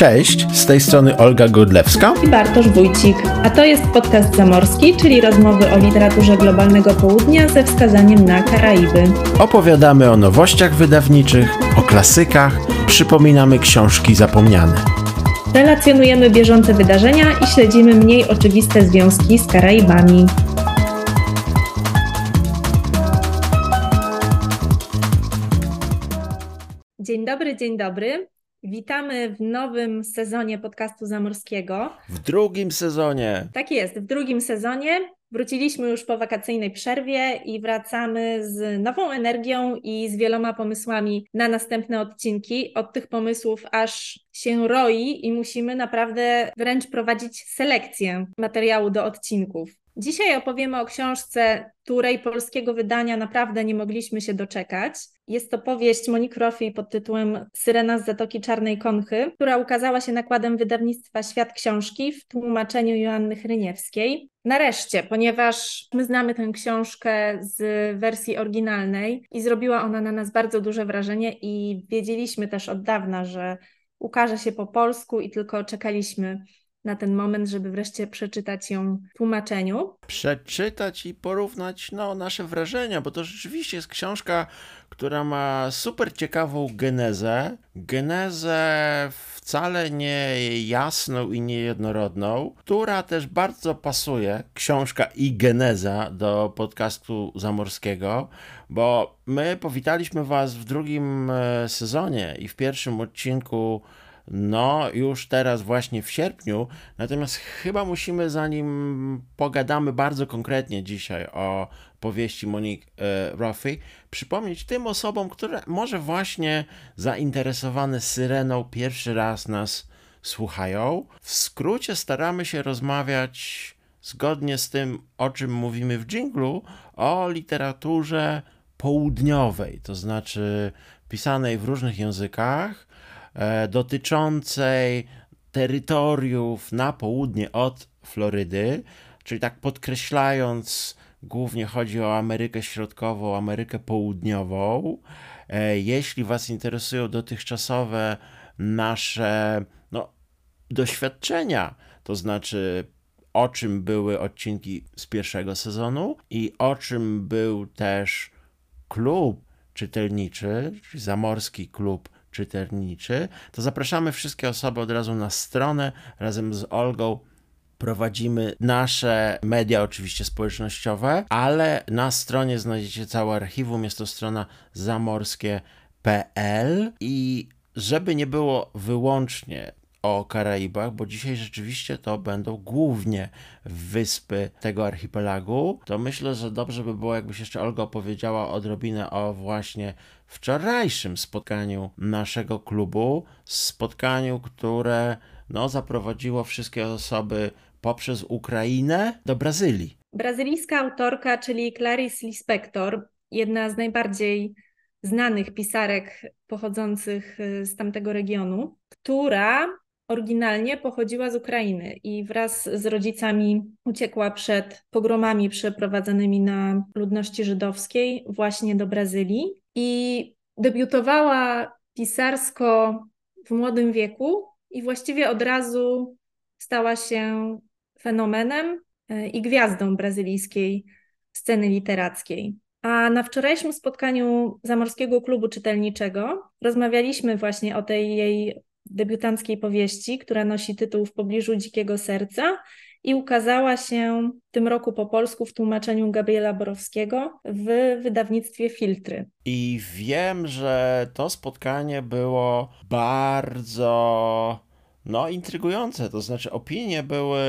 Cześć, z tej strony Olga Godlewska i Bartosz Wójcik, a to jest podcast Zamorski, czyli rozmowy o literaturze globalnego południa ze wskazaniem na Karaiby. Opowiadamy o nowościach wydawniczych, o klasykach, przypominamy książki zapomniane. Relacjonujemy bieżące wydarzenia i śledzimy mniej oczywiste związki z Karaibami. Dzień dobry, dzień dobry. Witamy w nowym sezonie podcastu Zamorskiego. W drugim sezonie. Tak jest, w drugim sezonie. Wróciliśmy już po wakacyjnej przerwie i wracamy z nową energią i z wieloma pomysłami na następne odcinki. Od tych pomysłów aż się roi i musimy naprawdę wręcz prowadzić selekcję materiału do odcinków. Dzisiaj opowiemy o książce, której polskiego wydania naprawdę nie mogliśmy się doczekać. Jest to powieść Monique Roffey pod tytułem Syrena z Zatoki Czarnej Konchy, która ukazała się nakładem wydawnictwa Świat Książki w tłumaczeniu Joanny Hryniewskiej. Nareszcie, ponieważ my znamy tę książkę z wersji oryginalnej i zrobiła ona na nas bardzo duże wrażenie i wiedzieliśmy też od dawna, że ukaże się po polsku i tylko czekaliśmy na ten moment, żeby wreszcie przeczytać ją w tłumaczeniu. Przeczytać i porównać no, nasze wrażenia, bo to rzeczywiście jest książka, która ma super ciekawą genezę. Genezę wcale nie jasną i niejednorodną, która też bardzo pasuje, książka i geneza, do podcastu zamorskiego, bo my powitaliśmy Was w drugim e, sezonie i w pierwszym odcinku no, już teraz, właśnie w sierpniu. Natomiast chyba musimy, zanim pogadamy bardzo konkretnie dzisiaj o powieści Monique e, Ruffy, przypomnieć tym osobom, które może właśnie zainteresowane syreną pierwszy raz nas słuchają. W skrócie staramy się rozmawiać zgodnie z tym, o czym mówimy w dżinglu, o literaturze południowej, to znaczy pisanej w różnych językach, dotyczącej terytoriów na południe od Florydy, czyli tak podkreślając, głównie chodzi o Amerykę Środkową, Amerykę Południową. E, jeśli Was interesują dotychczasowe nasze no, doświadczenia, to znaczy o czym były odcinki z pierwszego sezonu i o czym był też klub czytelniczy, czyli zamorski klub czytelniczy, to zapraszamy wszystkie osoby od razu na stronę. Razem z Olgą prowadzimy nasze media, oczywiście społecznościowe, ale na stronie znajdziecie całe archiwum. Jest to strona zamorskie.pl i żeby nie było wyłącznie o Karaibach, bo dzisiaj rzeczywiście to będą głównie wyspy tego archipelagu, to myślę, że dobrze by było, jakbyś jeszcze Olga opowiedziała odrobinę o właśnie wczorajszym spotkaniu naszego klubu, spotkaniu, które no, zaprowadziło wszystkie osoby poprzez Ukrainę do Brazylii. Brazylijska autorka, czyli Clarice Lispector, jedna z najbardziej znanych pisarek pochodzących y, z tamtego regionu, która oryginalnie pochodziła z Ukrainy i wraz z rodzicami uciekła przed pogromami przeprowadzanymi na ludności żydowskiej właśnie do Brazylii i debiutowała pisarsko w młodym wieku i właściwie od razu stała się fenomenem e, i gwiazdą brazylijskiej sceny literackiej. A na wczorajszym spotkaniu Zamorskiego Klubu Czytelniczego rozmawialiśmy właśnie o tej jej debiutanckiej powieści, która nosi tytuł W pobliżu dzikiego serca i ukazała się w tym roku po polsku w tłumaczeniu Gabriela Borowskiego w wydawnictwie Filtry. I wiem, że to spotkanie było bardzo no intrygujące, to znaczy opinie były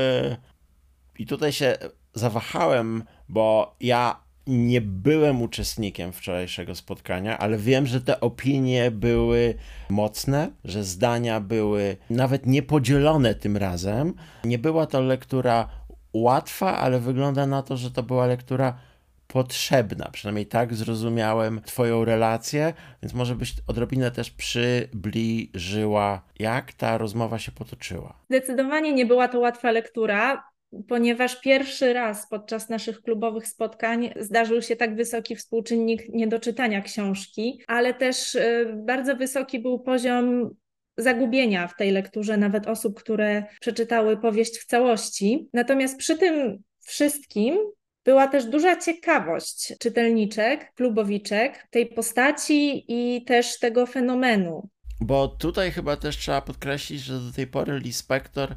i tutaj się zawahałem, bo ja nie byłem uczestnikiem wczorajszego spotkania, ale wiem, że te opinie były mocne, że zdania były nawet niepodzielone tym razem. Nie była to lektura łatwa, ale wygląda na to, że to była lektura potrzebna. Przynajmniej tak zrozumiałem Twoją relację, więc może byś odrobinę też przybliżyła, jak ta rozmowa się potoczyła. Zdecydowanie nie była to łatwa lektura ponieważ pierwszy raz podczas naszych klubowych spotkań zdarzył się tak wysoki współczynnik niedoczytania książki, ale też y, bardzo wysoki był poziom zagubienia w tej lekturze, nawet osób, które przeczytały powieść w całości. Natomiast przy tym wszystkim była też duża ciekawość czytelniczek, klubowiczek tej postaci i też tego fenomenu. Bo tutaj chyba też trzeba podkreślić, że do tej pory Lee Spector,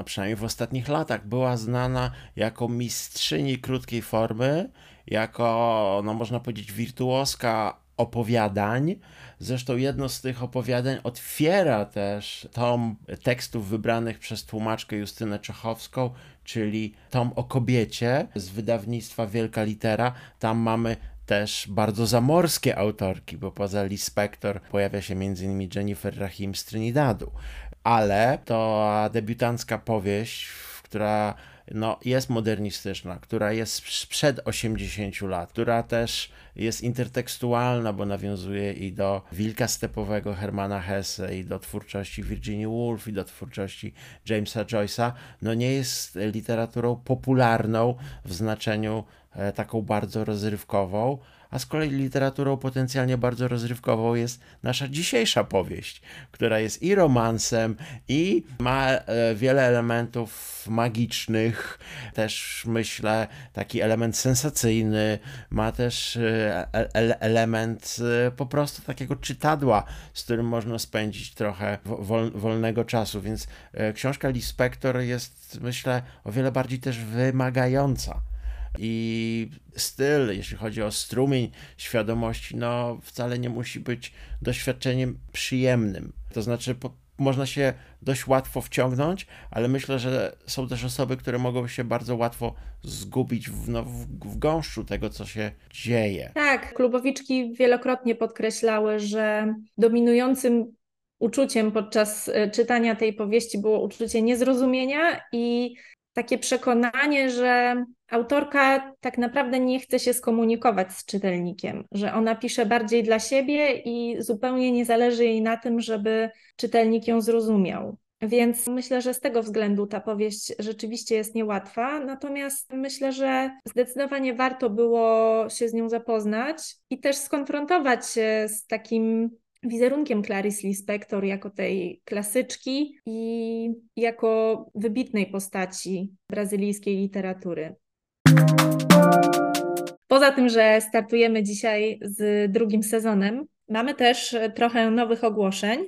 a przynajmniej w ostatnich latach, była znana jako mistrzyni krótkiej formy, jako, no można powiedzieć, wirtuoska opowiadań. Zresztą jedno z tych opowiadań otwiera też tom tekstów wybranych przez tłumaczkę Justynę Czechowską, czyli tom o kobiecie z wydawnictwa Wielka Litera. Tam mamy też bardzo zamorskie autorki, bo poza Lee Spector pojawia się m.in. Jennifer Rahim z Trinidadu. Ale to debiutancka powieść, która no, jest modernistyczna, która jest sprzed 80 lat, która też jest intertekstualna, bo nawiązuje i do Wilka Stepowego Hermana Hesse, i do twórczości Virginia Woolf, i do twórczości Jamesa Joyce'a, no nie jest literaturą popularną w znaczeniu e, taką bardzo rozrywkową, a z kolei literaturą potencjalnie bardzo rozrywkową jest nasza dzisiejsza powieść, która jest i romansem, i ma e, wiele elementów magicznych, też myślę taki element sensacyjny, ma też e, element e, po prostu takiego czytadła, z którym można spędzić trochę wolnego czasu, więc książka Lee Spector jest myślę o wiele bardziej też wymagająca i styl, jeśli chodzi o strumień świadomości, no wcale nie musi być doświadczeniem przyjemnym. To znaczy, po, można się dość łatwo wciągnąć, ale myślę, że są też osoby, które mogą się bardzo łatwo zgubić w, no, w, w gąszczu tego, co się dzieje. Tak, klubowiczki wielokrotnie podkreślały, że dominującym uczuciem podczas e, czytania tej powieści było uczucie niezrozumienia i takie przekonanie, że autorka tak naprawdę nie chce się skomunikować z czytelnikiem, że ona pisze bardziej dla siebie i zupełnie nie zależy jej na tym, żeby czytelnik ją zrozumiał. Więc myślę, że z tego względu ta powieść rzeczywiście jest niełatwa, natomiast myślę, że zdecydowanie warto było się z nią zapoznać i też skonfrontować się z takim wizerunkiem Clarice Lispector jako tej klasyczki i jako wybitnej postaci brazylijskiej literatury. Poza tym, że startujemy dzisiaj z drugim sezonem, mamy też trochę nowych ogłoszeń.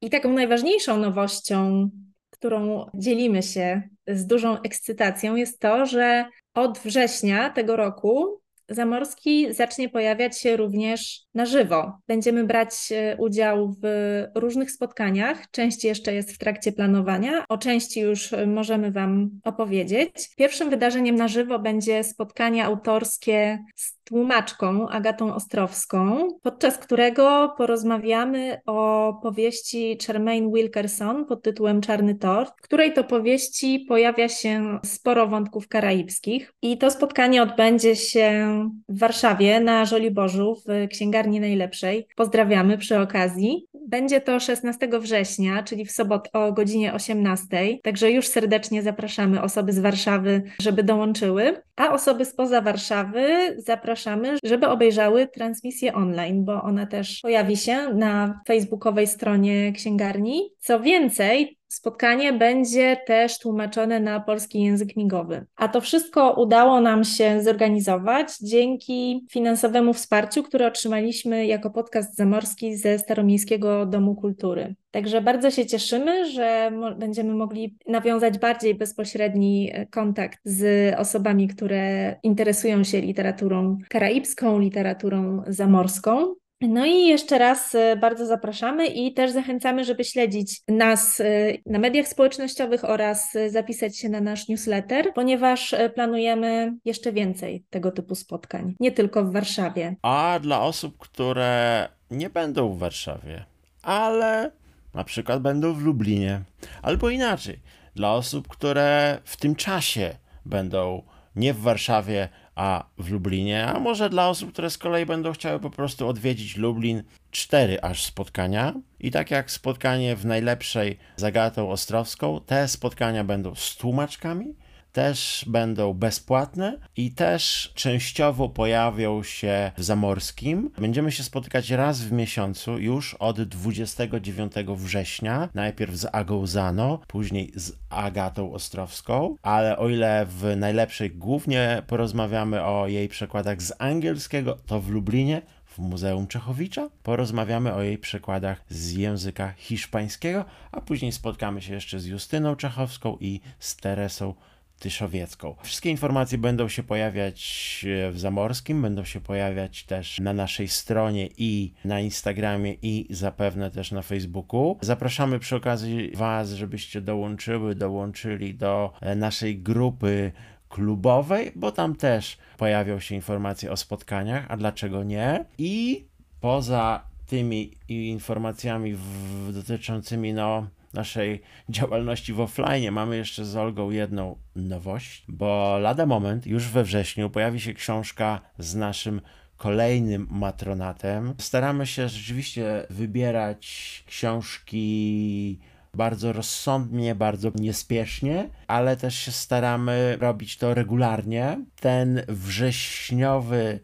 I taką najważniejszą nowością, którą dzielimy się z dużą ekscytacją, jest to, że od września tego roku Zamorski zacznie pojawiać się również na żywo. Będziemy brać e, udział w różnych spotkaniach. Część jeszcze jest w trakcie planowania, o części już możemy Wam opowiedzieć. Pierwszym wydarzeniem na żywo będzie spotkanie autorskie z tłumaczką Agatą Ostrowską, podczas którego porozmawiamy o powieści Charmaine Wilkerson pod tytułem Czarny Tort, w której to powieści pojawia się sporo wątków karaibskich. I to spotkanie odbędzie się w Warszawie na Żoliborzu w Księgarni Najlepszej. Pozdrawiamy przy okazji. Będzie to 16 września, czyli w sobotę o godzinie 18, także już serdecznie zapraszamy osoby z Warszawy, żeby dołączyły, a osoby spoza Warszawy zapraszamy, żeby obejrzały transmisję online, bo ona też pojawi się na facebookowej stronie księgarni. Co więcej, Spotkanie będzie też tłumaczone na polski język migowy. A to wszystko udało nam się zorganizować dzięki finansowemu wsparciu, które otrzymaliśmy jako podcast zamorski ze Staromiejskiego Domu Kultury. Także bardzo się cieszymy, że będziemy mogli nawiązać bardziej bezpośredni e, kontakt z osobami, które interesują się literaturą karaibską, literaturą zamorską. No i jeszcze raz e, bardzo zapraszamy i też zachęcamy, żeby śledzić nas e, na mediach społecznościowych oraz e, zapisać się na nasz newsletter, ponieważ planujemy jeszcze więcej tego typu spotkań, nie tylko w Warszawie. A dla osób, które nie będą w Warszawie, ale na przykład będą w Lublinie, albo inaczej, dla osób, które w tym czasie będą nie w Warszawie, a w Lublinie, a może dla osób, które z kolei będą chciały po prostu odwiedzić Lublin, cztery aż spotkania. I tak jak spotkanie w najlepszej z Agatą Ostrowską, te spotkania będą z tłumaczkami, też będą bezpłatne i też częściowo pojawią się w Zamorskim. Będziemy się spotykać raz w miesiącu już od 29 września. Najpierw z Agą Zano, później z Agatą Ostrowską, ale o ile w najlepszej głównie porozmawiamy o jej przekładach z angielskiego, to w Lublinie w Muzeum Czechowicza. Porozmawiamy o jej przekładach z języka hiszpańskiego, a później spotkamy się jeszcze z Justyną Czechowską i z Teresą Tyszowiecką. Wszystkie informacje będą się pojawiać e, w Zamorskim, będą się pojawiać też na naszej stronie i na Instagramie i zapewne też na Facebooku. Zapraszamy przy okazji Was, żebyście dołączyły, dołączyli do e, naszej grupy klubowej, bo tam też pojawią się informacje o spotkaniach, a dlaczego nie? I poza tymi informacjami w, dotyczącymi no, naszej działalności w offline mamy jeszcze z Olgą jedną nowość, bo lada moment, już we wrześniu pojawi się książka z naszym kolejnym matronatem. Staramy się rzeczywiście wybierać książki bardzo rozsądnie, bardzo niespiesznie, ale też się staramy robić to regularnie. Ten wrześniowy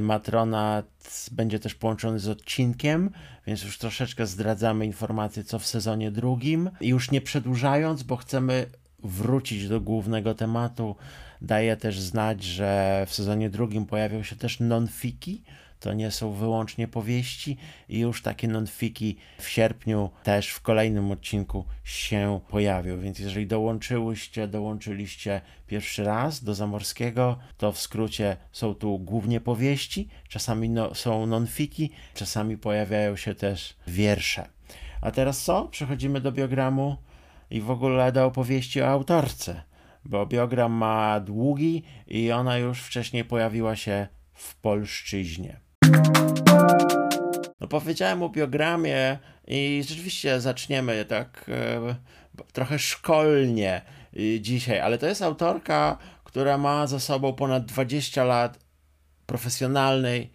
matronat będzie też połączony z odcinkiem, więc już troszeczkę zdradzamy informacje, co w sezonie drugim. I już nie przedłużając, bo chcemy wrócić do głównego tematu, daję też znać, że w sezonie drugim pojawią się też non-fiki, to nie są wyłącznie powieści i już takie nonfiki w sierpniu też w kolejnym odcinku się pojawią, więc jeżeli dołączyłyście, dołączyliście pierwszy raz do Zamorskiego, to w skrócie są tu głównie powieści, czasami no, są nonfiki, czasami pojawiają się też wiersze. A teraz co? Przechodzimy do biogramu i w ogóle do opowieści o autorce, bo biogram ma długi i ona już wcześniej pojawiła się w polszczyźnie. No powiedziałem o biogramie i rzeczywiście zaczniemy tak e, trochę szkolnie e, dzisiaj, ale to jest autorka, która ma za sobą ponad 20 lat profesjonalnej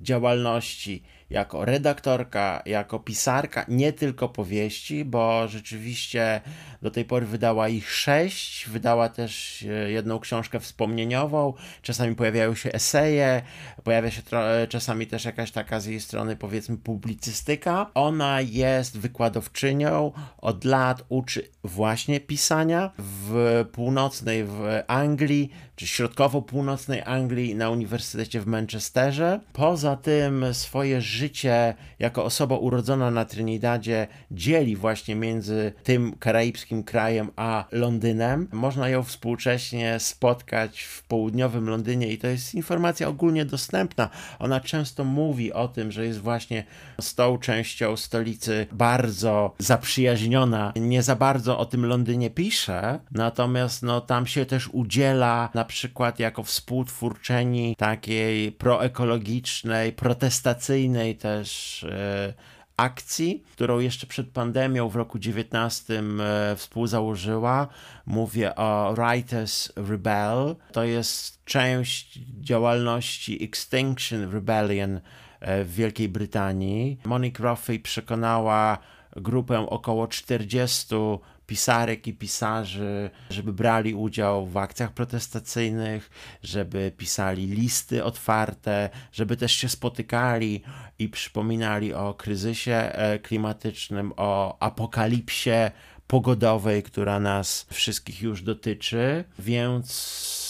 działalności jako redaktorka, jako pisarka, nie tylko powieści, bo rzeczywiście do tej pory wydała ich sześć, wydała też e, jedną książkę wspomnieniową, czasami pojawiają się eseje, pojawia się e, czasami też jakaś taka z jej strony powiedzmy publicystyka. Ona jest wykładowczynią, od lat uczy właśnie pisania w północnej w Anglii, środkowo-północnej Anglii na Uniwersytecie w Manchesterze. Poza tym swoje życie jako osoba urodzona na Trinidadzie dzieli właśnie między tym karaibskim krajem a Londynem. Można ją współcześnie spotkać w południowym Londynie i to jest informacja ogólnie dostępna. Ona często mówi o tym, że jest właśnie z tą częścią stolicy bardzo zaprzyjaźniona. Nie za bardzo o tym Londynie pisze, natomiast no, tam się też udziela na przykład jako współtwórczeni takiej proekologicznej, protestacyjnej też e, akcji, którą jeszcze przed pandemią w roku 19 e, współzałożyła. Mówię o Writers Rebel. To jest część działalności Extinction Rebellion e, w Wielkiej Brytanii. Monique Roffey przekonała grupę około 40 pisarek i pisarzy, żeby brali udział w akcjach protestacyjnych, żeby pisali listy otwarte, żeby też się spotykali i przypominali o kryzysie e, klimatycznym, o apokalipsie pogodowej, która nas wszystkich już dotyczy. Więc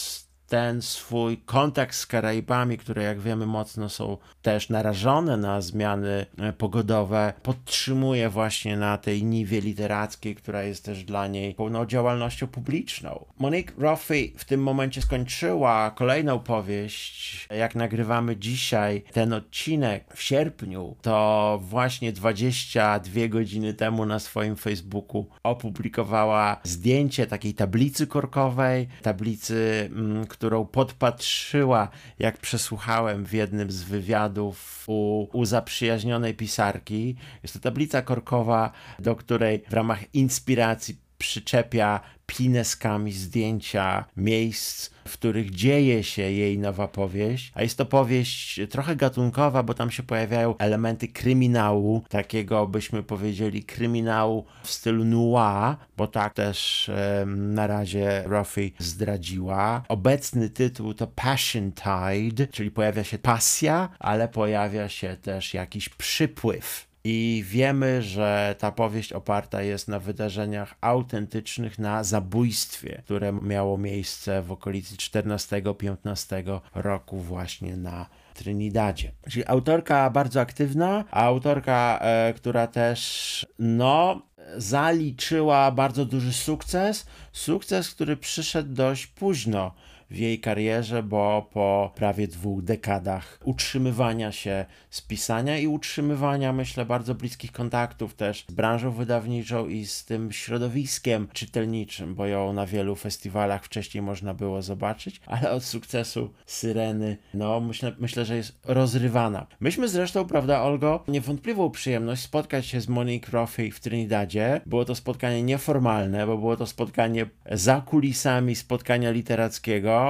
ten swój kontakt z Karaibami, które jak wiemy mocno są też narażone na zmiany e, pogodowe, podtrzymuje właśnie na tej niwie literackiej, która jest też dla niej pełną działalnością publiczną. Monique Roffey w tym momencie skończyła kolejną powieść. Jak nagrywamy dzisiaj ten odcinek w sierpniu, to właśnie 22 godziny temu na swoim Facebooku opublikowała zdjęcie takiej tablicy korkowej, tablicy, która którą podpatrzyła, jak przesłuchałem w jednym z wywiadów u, u zaprzyjaźnionej pisarki. Jest to tablica korkowa, do której w ramach inspiracji przyczepia pineskami zdjęcia miejsc, w których dzieje się jej nowa powieść, a jest to powieść trochę gatunkowa, bo tam się pojawiają elementy kryminału, takiego byśmy powiedzieli kryminału w stylu noir, bo tak też na razie Ruffy zdradziła. Obecny tytuł to Passion Tide, czyli pojawia się pasja, ale pojawia się też jakiś przypływ i wiemy, że ta powieść oparta jest na wydarzeniach autentycznych, na zabójstwie, które miało miejsce w okolicy 14-15 roku właśnie na Trinidadzie. Czyli autorka bardzo aktywna, autorka, e, która też, no, zaliczyła bardzo duży sukces. Sukces, który przyszedł dość późno w jej karierze, bo po prawie dwóch dekadach utrzymywania się z pisania i utrzymywania, myślę, bardzo bliskich kontaktów też z branżą wydawniczą i z tym środowiskiem czytelniczym, bo ją na wielu festiwalach wcześniej można było zobaczyć, ale od sukcesu Syreny, no myślę, myślę że jest rozrywana. Myśmy zresztą, prawda, Olgo, niewątpliwą przyjemność spotkać się z Monique Roffey w Trinidadzie. Było to spotkanie nieformalne, bo było to spotkanie za kulisami spotkania literackiego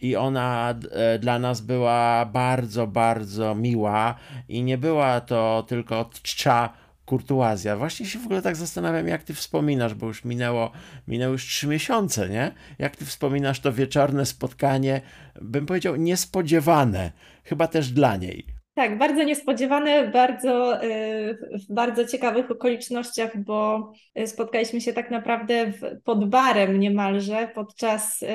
i ona e, dla nas była bardzo, bardzo miła i nie była to tylko czcza kurtuazja. Właśnie się w ogóle tak zastanawiam, jak ty wspominasz, bo już minęło, minęło już trzy miesiące, nie? Jak ty wspominasz to wieczorne spotkanie, bym powiedział niespodziewane, chyba też dla niej. Tak, bardzo niespodziewane, bardzo, y, w bardzo ciekawych okolicznościach, bo y, spotkaliśmy się tak naprawdę w, pod barem niemalże podczas y,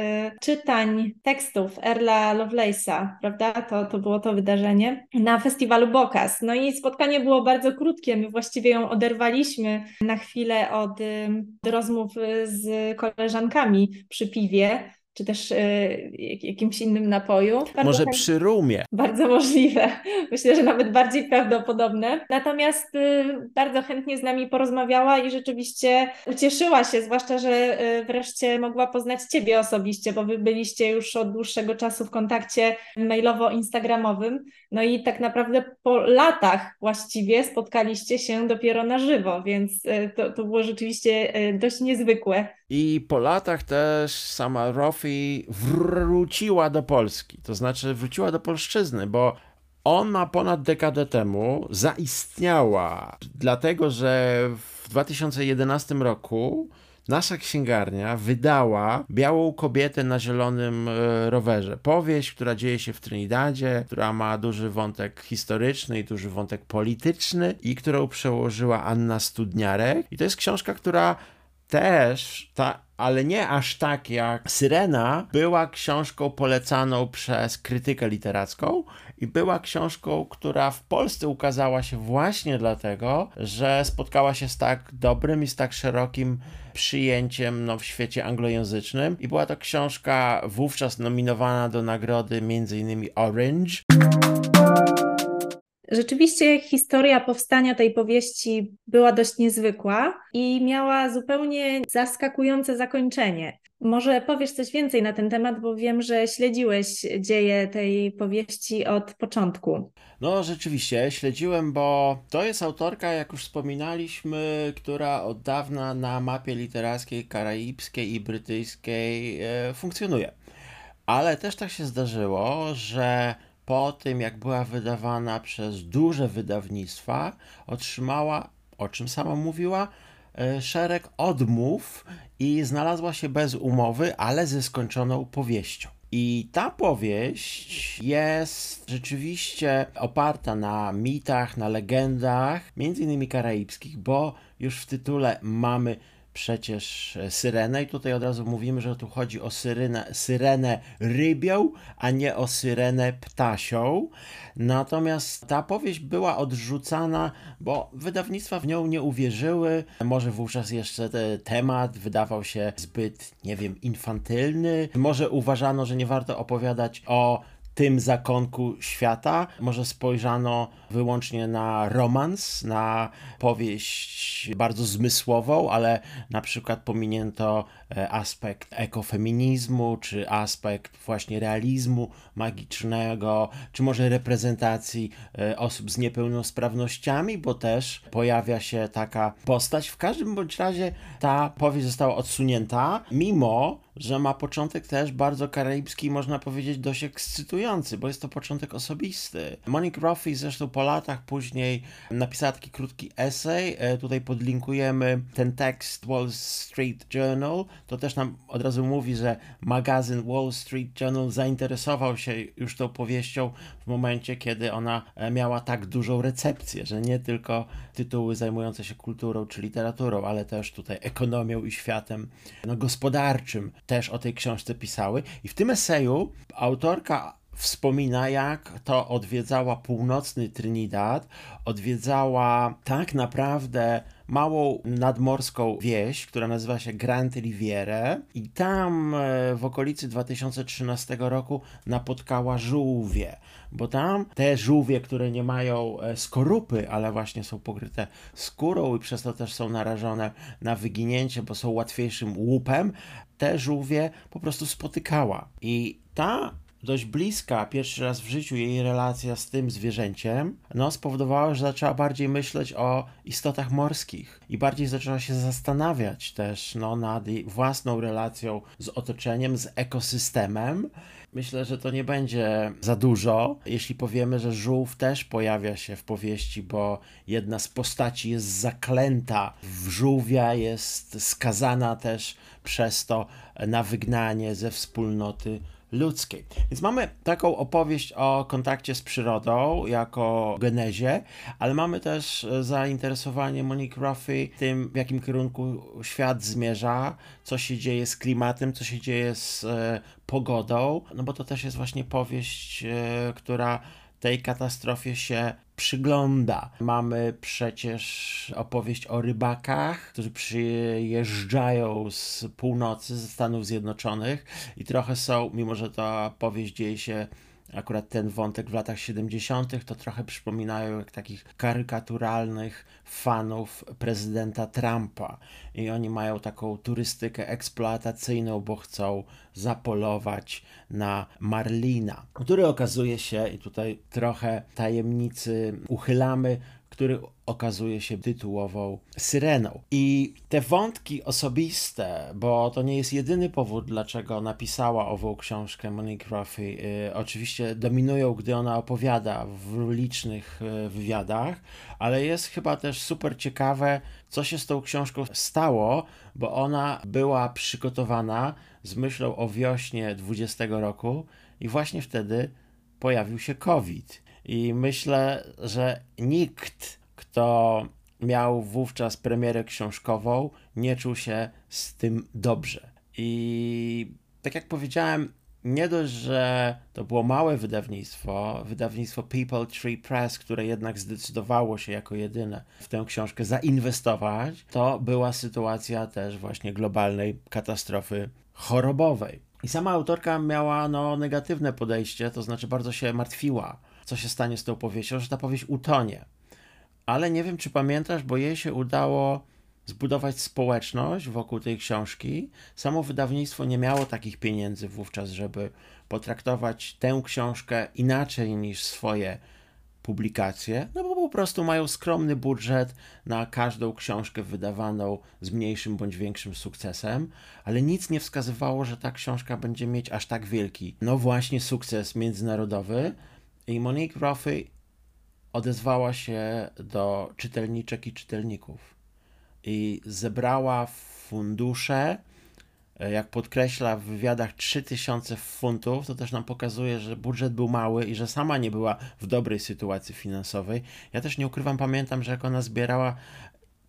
czytań tekstów Erla Lovelace'a, prawda? To, to było to wydarzenie na festiwalu Bokas. No i spotkanie było bardzo krótkie, my właściwie ją oderwaliśmy na chwilę od, od rozmów z koleżankami przy piwie czy też y, jakimś innym napoju. Bardzo Może przy rumie. Bardzo możliwe. Myślę, że nawet bardziej prawdopodobne. Natomiast y, bardzo chętnie z nami porozmawiała i rzeczywiście ucieszyła się, zwłaszcza, że y, wreszcie mogła poznać Ciebie osobiście, bo Wy byliście już od dłuższego czasu w kontakcie mailowo-instagramowym. No i tak naprawdę po latach właściwie spotkaliście się dopiero na żywo, więc to, to było rzeczywiście dość niezwykłe. I po latach też sama Rofi wróciła do Polski, to znaczy wróciła do polszczyzny, bo ona ponad dekadę temu zaistniała, dlatego że w 2011 roku nasza księgarnia wydała Białą kobietę na zielonym e, rowerze. Powieść, która dzieje się w Trinidadzie, która ma duży wątek historyczny i duży wątek polityczny i którą przełożyła Anna Studniarek. I to jest książka, która też ta, ale nie aż tak jak Syrena, była książką polecaną przez krytykę literacką i była książką, która w Polsce ukazała się właśnie dlatego, że spotkała się z tak dobrym i z tak szerokim przyjęciem no, w świecie anglojęzycznym. I była to książka wówczas nominowana do nagrody m.in. Orange. Rzeczywiście historia powstania tej powieści była dość niezwykła i miała zupełnie zaskakujące zakończenie. Może powiesz coś więcej na ten temat, bo wiem, że śledziłeś dzieje tej powieści od początku. No, rzeczywiście, śledziłem, bo to jest autorka, jak już wspominaliśmy, która od dawna na mapie literackiej karaibskiej i brytyjskiej e, funkcjonuje. Ale też tak się zdarzyło, że po tym, jak była wydawana przez duże wydawnictwa, otrzymała, o czym sama mówiła, e, szereg odmów i znalazła się bez umowy, ale ze skończoną powieścią. I ta powieść jest rzeczywiście oparta na mitach, na legendach, między innymi karaibskich, bo już w tytule mamy przecież e, syrenę i tutaj od razu mówimy, że tu chodzi o syrenę, syrenę rybią, a nie o syrenę ptasią. Natomiast ta powieść była odrzucana, bo wydawnictwa w nią nie uwierzyły. Może wówczas jeszcze temat wydawał się zbyt, nie wiem, infantylny. Może uważano, że nie warto opowiadać o tym zakonku świata. Może spojrzano wyłącznie na romans, na powieść bardzo zmysłową, ale na przykład pominięto aspekt ekofeminizmu, czy aspekt właśnie realizmu magicznego, czy może reprezentacji e, osób z niepełnosprawnościami, bo też pojawia się taka postać. W każdym bądź razie ta powieść została odsunięta, mimo że ma początek też bardzo karaibski, można powiedzieć dość ekscytujący, bo jest to początek osobisty. Monique Ruffy zresztą po latach później napisała taki krótki esej, e, tutaj podlinkujemy ten tekst Wall Street Journal, to też nam od razu mówi, że magazyn Wall Street Journal zainteresował się już tą powieścią w momencie, kiedy ona e, miała tak dużą recepcję, że nie tylko tytuły zajmujące się kulturą czy literaturą, ale też tutaj ekonomią i światem no, gospodarczym też o tej książce pisały. I w tym eseju autorka wspomina, jak to odwiedzała północny Trinidad, odwiedzała tak naprawdę małą nadmorską wieś, która nazywa się Grand Riviere i tam e, w okolicy 2013 roku napotkała żółwie, bo tam te żółwie, które nie mają e, skorupy, ale właśnie są pokryte skórą i przez to też są narażone na wyginięcie, bo są łatwiejszym łupem, te żółwie po prostu spotykała. I ta dość bliska, pierwszy raz w życiu jej relacja z tym zwierzęciem, no spowodowała, że zaczęła bardziej myśleć o istotach morskich i bardziej zaczęła się zastanawiać też no, nad własną relacją z otoczeniem, z ekosystemem. Myślę, że to nie będzie za dużo, jeśli powiemy, że żółw też pojawia się w powieści, bo jedna z postaci jest zaklęta w żółwia, jest skazana też przez to na wygnanie ze wspólnoty ludzkiej. Więc mamy taką opowieść o kontakcie z przyrodą jako genezie, ale mamy też e, zainteresowanie Monique Ruffy tym, w jakim kierunku świat zmierza, co się dzieje z klimatem, co się dzieje z e, pogodą, no bo to też jest właśnie powieść, e, która tej katastrofie się przygląda. Mamy przecież opowieść o rybakach, którzy przyjeżdżają z północy, ze Stanów Zjednoczonych i trochę są, mimo że ta powieść dzieje się akurat ten wątek w latach 70., to trochę przypominają jak takich karykaturalnych fanów prezydenta Trumpa. I oni mają taką turystykę eksploatacyjną, bo chcą zapolować na marlina, który okazuje się, i tutaj trochę tajemnicy uchylamy, który okazuje się tytułową syreną. I te wątki osobiste, bo to nie jest jedyny powód, dlaczego napisała ową książkę Monique Ruffy, y, oczywiście dominują, gdy ona opowiada w licznych y, wywiadach, ale jest chyba też super ciekawe, co się z tą książką stało, bo ona była przygotowana z myślą o wiośnie 20 roku i właśnie wtedy pojawił się COVID. I myślę, że nikt, kto miał wówczas premierę książkową, nie czuł się z tym dobrze. I tak jak powiedziałem, nie dość, że to było małe wydawnictwo, wydawnictwo People Tree Press, które jednak zdecydowało się jako jedyne w tę książkę zainwestować, to była sytuacja też właśnie globalnej katastrofy chorobowej. I sama autorka miała no, negatywne podejście, to znaczy bardzo się martwiła, co się stanie z tą powieścią, że ta powieść utonie. Ale nie wiem, czy pamiętasz, bo jej się udało zbudować społeczność wokół tej książki. Samo wydawnictwo nie miało takich pieniędzy wówczas, żeby potraktować tę książkę inaczej niż swoje publikacje, no bo po prostu mają skromny budżet na każdą książkę wydawaną z mniejszym bądź większym sukcesem, ale nic nie wskazywało, że ta książka będzie mieć aż tak wielki, no właśnie sukces międzynarodowy. I Monique Ruffy odezwała się do czytelniczek i czytelników i zebrała fundusze E, jak podkreśla w wywiadach 3000 funtów, to też nam pokazuje, że budżet był mały i że sama nie była w dobrej sytuacji finansowej. Ja też nie ukrywam, pamiętam, że jak ona zbierała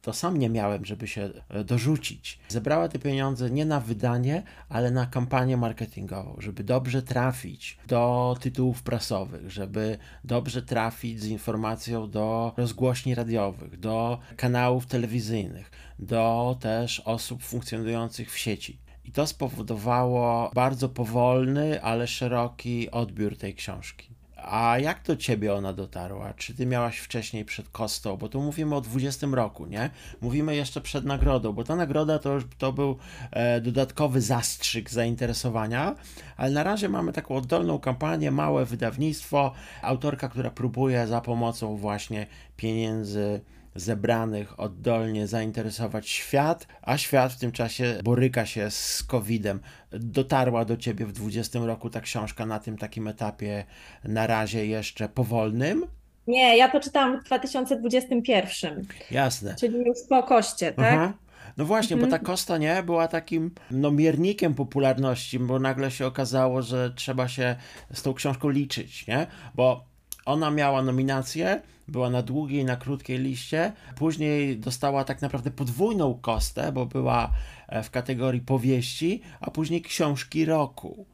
to sam nie miałem, żeby się e, dorzucić. Zebrała te pieniądze nie na wydanie, ale na kampanię marketingową, żeby dobrze trafić do tytułów prasowych, żeby dobrze trafić z informacją do rozgłośni radiowych, do kanałów telewizyjnych, do też osób funkcjonujących w sieci. I to spowodowało bardzo powolny, ale szeroki odbiór tej książki. A jak do ciebie ona dotarła? Czy ty miałaś wcześniej przed Kostą? Bo tu mówimy o 20 roku, nie? Mówimy jeszcze przed nagrodą, bo ta nagroda to już to był e, dodatkowy zastrzyk zainteresowania, ale na razie mamy taką oddolną kampanię, małe wydawnictwo, autorka, która próbuje za pomocą właśnie pieniędzy zebranych oddolnie zainteresować świat, a świat w tym czasie boryka się z COVID-em. Dotarła do ciebie w 20 roku ta książka na tym takim etapie na razie jeszcze powolnym? Nie, ja to czytałam w 2021. Jasne. Czyli już po koście, tak? Aha. No właśnie, mhm. bo ta Kosta nie była takim no, miernikiem popularności, bo nagle się okazało, że trzeba się z tą książką liczyć, nie? Bo ona miała nominację, była na długiej, na krótkiej liście. Później dostała tak naprawdę podwójną kostę, bo była e, w kategorii powieści, a później książki roku.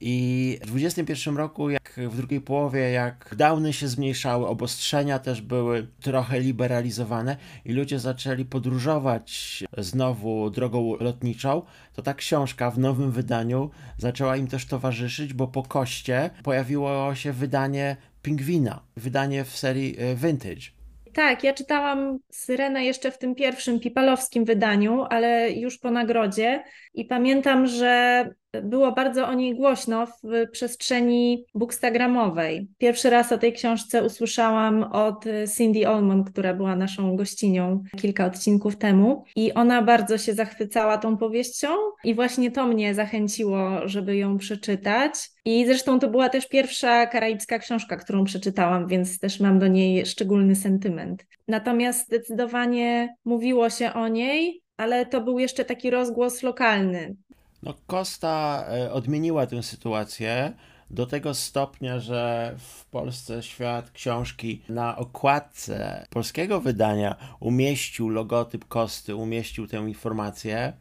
I w 2021 roku, jak w drugiej połowie, jak downy się zmniejszały, obostrzenia też były trochę liberalizowane i ludzie zaczęli podróżować znowu drogą lotniczą, to ta książka w nowym wydaniu zaczęła im też towarzyszyć, bo po koście pojawiło się wydanie Pingwina, wydanie w serii e, Vintage. Tak, ja czytałam Syrenę jeszcze w tym pierwszym pipalowskim wydaniu, ale już po nagrodzie i pamiętam, że było bardzo o niej głośno w przestrzeni bookstagramowej. Pierwszy raz o tej książce usłyszałam od Cindy Olmon, która była naszą gościnią kilka odcinków temu i ona bardzo się zachwycała tą powieścią i właśnie to mnie zachęciło, żeby ją przeczytać. I zresztą to była też pierwsza karaibska książka, którą przeczytałam, więc też mam do niej szczególny sentyment. Natomiast zdecydowanie mówiło się o niej, ale to był jeszcze taki rozgłos lokalny. No, Costa e, odmieniła tę sytuację do tego stopnia, że w Polsce świat książki na okładce polskiego wydania umieścił logotyp Kosty, umieścił tę informację.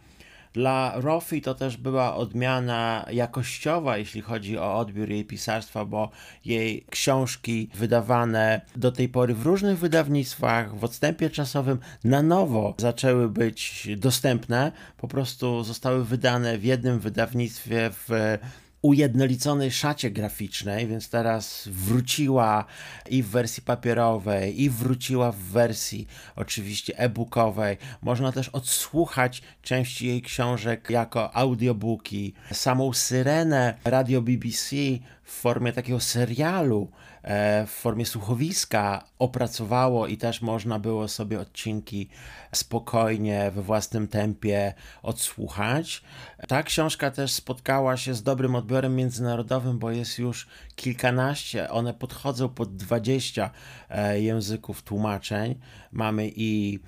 Dla Rofi to też była odmiana jakościowa, jeśli chodzi o odbiór jej pisarstwa, bo jej książki wydawane do tej pory w różnych wydawnictwach, w odstępie czasowym na nowo zaczęły być dostępne. Po prostu zostały wydane w jednym wydawnictwie w ujednoliconej szacie graficznej, więc teraz wróciła i w wersji papierowej, i wróciła w wersji oczywiście e-bookowej. Można też odsłuchać części jej książek jako audiobooki. Samą Syrenę Radio BBC w formie takiego serialu E, w formie słuchowiska opracowało i też można było sobie odcinki spokojnie, we własnym tempie odsłuchać. Ta książka też spotkała się z dobrym odbiorem międzynarodowym, bo jest już kilkanaście, one podchodzą pod 20 e, języków tłumaczeń. Mamy i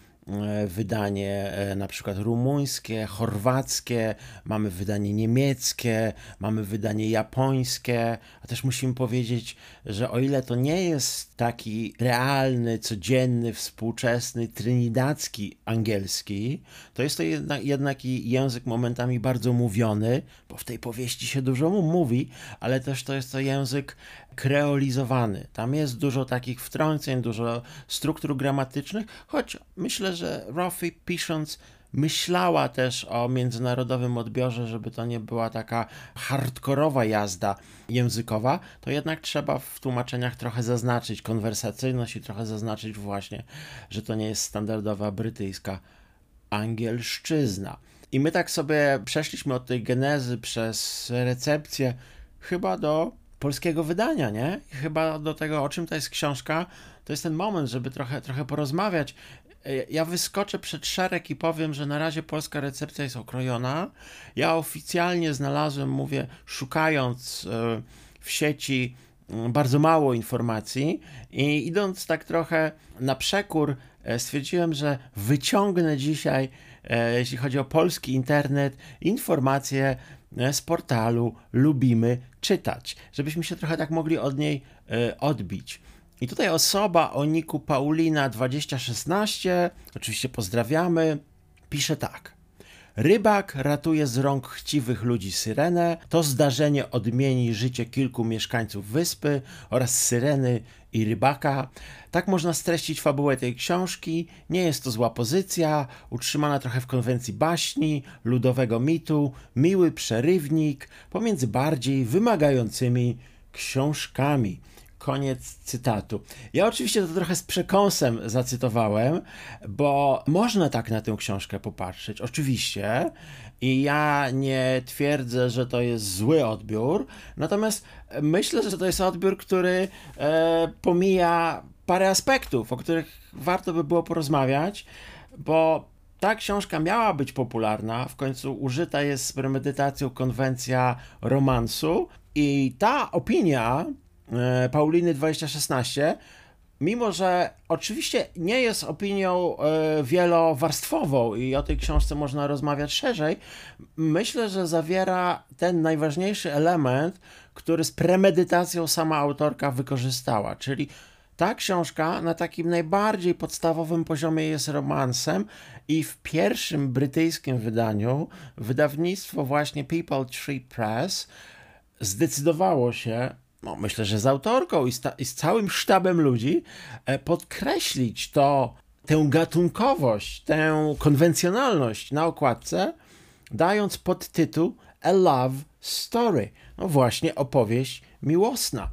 wydanie e, na przykład rumuńskie, chorwackie, mamy wydanie niemieckie, mamy wydanie japońskie, a też musimy powiedzieć, że o ile to nie jest taki realny, codzienny, współczesny, trinidadzki angielski, to jest to jednak, jednak język momentami bardzo mówiony, bo w tej powieści się dużo mówi, ale też to jest to język kreolizowany. Tam jest dużo takich wtrąceń, dużo struktur gramatycznych, choć myślę, że Rofi pisząc myślała też o międzynarodowym odbiorze, żeby to nie była taka hardkorowa jazda językowa, to jednak trzeba w tłumaczeniach trochę zaznaczyć konwersacyjność i trochę zaznaczyć właśnie, że to nie jest standardowa brytyjska angielszczyzna. I my tak sobie przeszliśmy od tej genezy przez recepcję chyba do polskiego wydania, nie? Chyba do tego, o czym to jest książka, to jest ten moment, żeby trochę, trochę porozmawiać. E, ja wyskoczę przed szereg i powiem, że na razie polska recepcja jest okrojona. Ja oficjalnie znalazłem, mówię, szukając e, w sieci mm, bardzo mało informacji i idąc tak trochę na przekór, e, stwierdziłem, że wyciągnę dzisiaj, jeśli chodzi o polski internet, informacje z portalu Lubimy Czytać, żebyśmy się trochę tak mogli od niej odbić. I tutaj osoba o niku Paulina 2016, oczywiście pozdrawiamy, pisze tak. Rybak ratuje z rąk chciwych ludzi syrenę. To zdarzenie odmieni życie kilku mieszkańców wyspy oraz syreny i rybaka. Tak można streścić fabułę tej książki. Nie jest to zła pozycja, utrzymana trochę w konwencji baśni, ludowego mitu, miły przerywnik pomiędzy bardziej wymagającymi książkami. Koniec cytatu. Ja oczywiście to trochę z przekąsem zacytowałem, bo można tak na tę książkę popatrzeć, oczywiście. I ja nie twierdzę, że to jest zły odbiór, natomiast myślę, że to jest odbiór, który e, pomija parę aspektów, o których warto by było porozmawiać, bo ta książka miała być popularna, w końcu użyta jest z premedytacją konwencja romansu i ta opinia Pauliny 2016 mimo że oczywiście nie jest opinią e, wielowarstwową i o tej książce można rozmawiać szerzej, myślę, że zawiera ten najważniejszy element, który z premedytacją sama autorka wykorzystała, czyli ta książka na takim najbardziej podstawowym poziomie jest romansem i w pierwszym brytyjskim wydaniu wydawnictwo właśnie People Tree Press zdecydowało się no, myślę, że z autorką i z, i z całym sztabem ludzi e, podkreślić to, tę gatunkowość, tę konwencjonalność na okładce, dając podtytuł A Love Story. No właśnie, opowieść miłosna.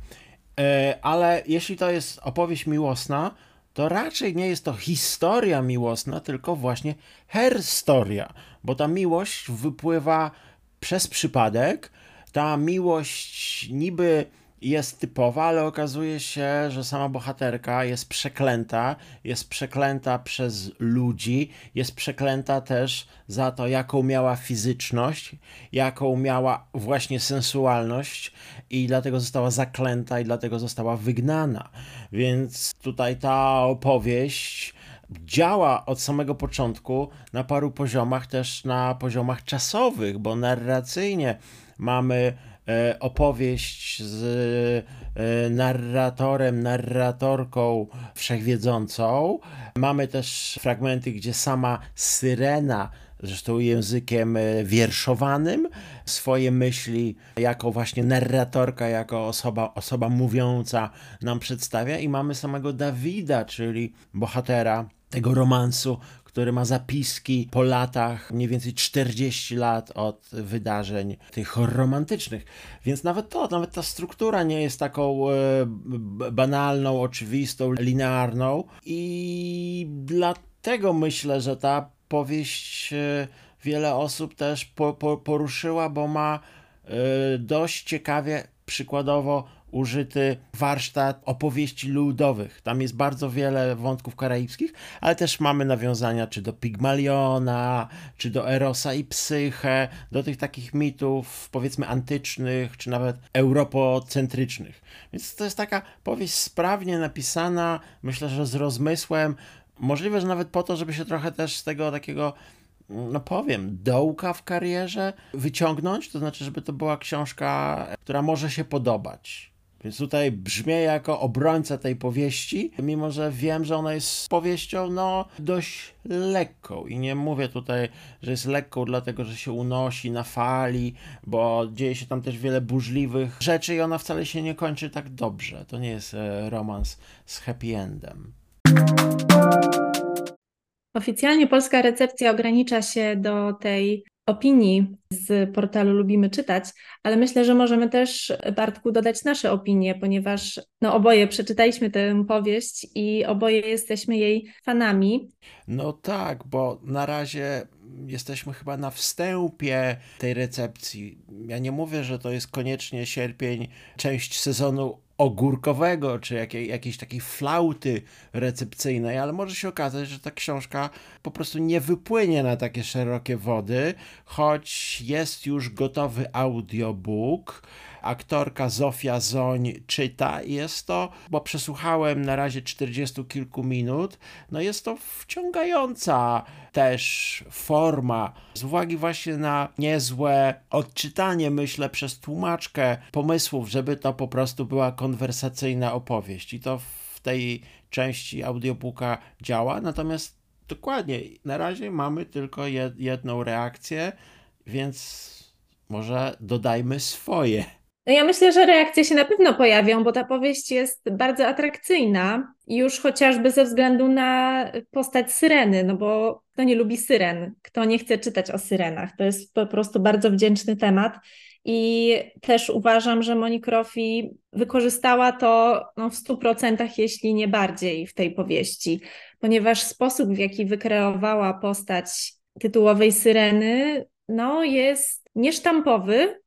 E, ale jeśli to jest opowieść miłosna, to raczej nie jest to historia miłosna, tylko właśnie herstoria, bo ta miłość wypływa przez przypadek, ta miłość niby jest typowa, ale okazuje się, że sama bohaterka jest przeklęta, jest przeklęta przez ludzi, jest przeklęta też za to, jaką miała fizyczność, jaką miała właśnie sensualność i dlatego została zaklęta i dlatego została wygnana. Więc tutaj ta opowieść działa od samego początku na paru poziomach, też na poziomach czasowych, bo narracyjnie mamy opowieść z e, narratorem, narratorką wszechwiedzącą. Mamy też fragmenty, gdzie sama syrena zresztą językiem e, wierszowanym, swoje myśli jako właśnie narratorka, jako osoba, osoba mówiąca nam przedstawia i mamy samego Dawida, czyli bohatera tego romansu, który ma zapiski po latach, mniej więcej 40 lat od wydarzeń tych romantycznych. Więc nawet to, nawet ta struktura nie jest taką e, banalną, oczywistą, linearną i dlatego myślę, że ta powieść e, wiele osób też po, po, poruszyła, bo ma e, dość ciekawie przykładowo użyty warsztat opowieści ludowych. Tam jest bardzo wiele wątków karaibskich, ale też mamy nawiązania czy do Pigmaliona, czy do Erosa i Psyche, do tych takich mitów powiedzmy antycznych, czy nawet europocentrycznych. Więc to jest taka powieść sprawnie napisana, myślę, że z rozmysłem, możliwe, że nawet po to, żeby się trochę też z tego takiego no powiem, dołka w karierze wyciągnąć, to znaczy, żeby to była książka, która może się podobać. Więc tutaj brzmię jako obrońca tej powieści, mimo że wiem, że ona jest powieścią no dość lekką i nie mówię tutaj, że jest lekką dlatego, że się unosi na fali, bo dzieje się tam też wiele burzliwych rzeczy i ona wcale się nie kończy tak dobrze. To nie jest e, romans z happy endem. Oficjalnie polska recepcja ogranicza się do tej opinii z portalu Lubimy Czytać, ale myślę, że możemy też, Bartku, dodać nasze opinie, ponieważ no, oboje przeczytaliśmy tę powieść i oboje jesteśmy jej fanami. No tak, bo na razie jesteśmy chyba na wstępie tej recepcji. Ja nie mówię, że to jest koniecznie sierpień, część sezonu ogórkowego, czy jakiej, jakiejś takiej flauty recepcyjnej, ale może się okazać, że ta książka po prostu nie wypłynie na takie szerokie wody, choć jest już gotowy audiobook aktorka Zofia Zoń czyta. Jest to, bo przesłuchałem na razie 40 kilku minut, no jest to wciągająca też forma, z uwagi właśnie na niezłe odczytanie, myślę, przez tłumaczkę pomysłów, żeby to po prostu była konwersacyjna opowieść. I to w tej części audiobooka działa, natomiast dokładnie, na razie mamy tylko jedną reakcję, więc może dodajmy swoje. No ja myślę, że reakcje się na pewno pojawią, bo ta powieść jest bardzo atrakcyjna, już chociażby ze względu na postać syreny, no bo kto nie lubi syren, kto nie chce czytać o syrenach, to jest po prostu bardzo wdzięczny temat. I też uważam, że Monique Roffey wykorzystała to no, w 100%, jeśli nie bardziej, w tej powieści, ponieważ sposób, w jaki wykreowała postać tytułowej Syreny, no, jest niesztampowy,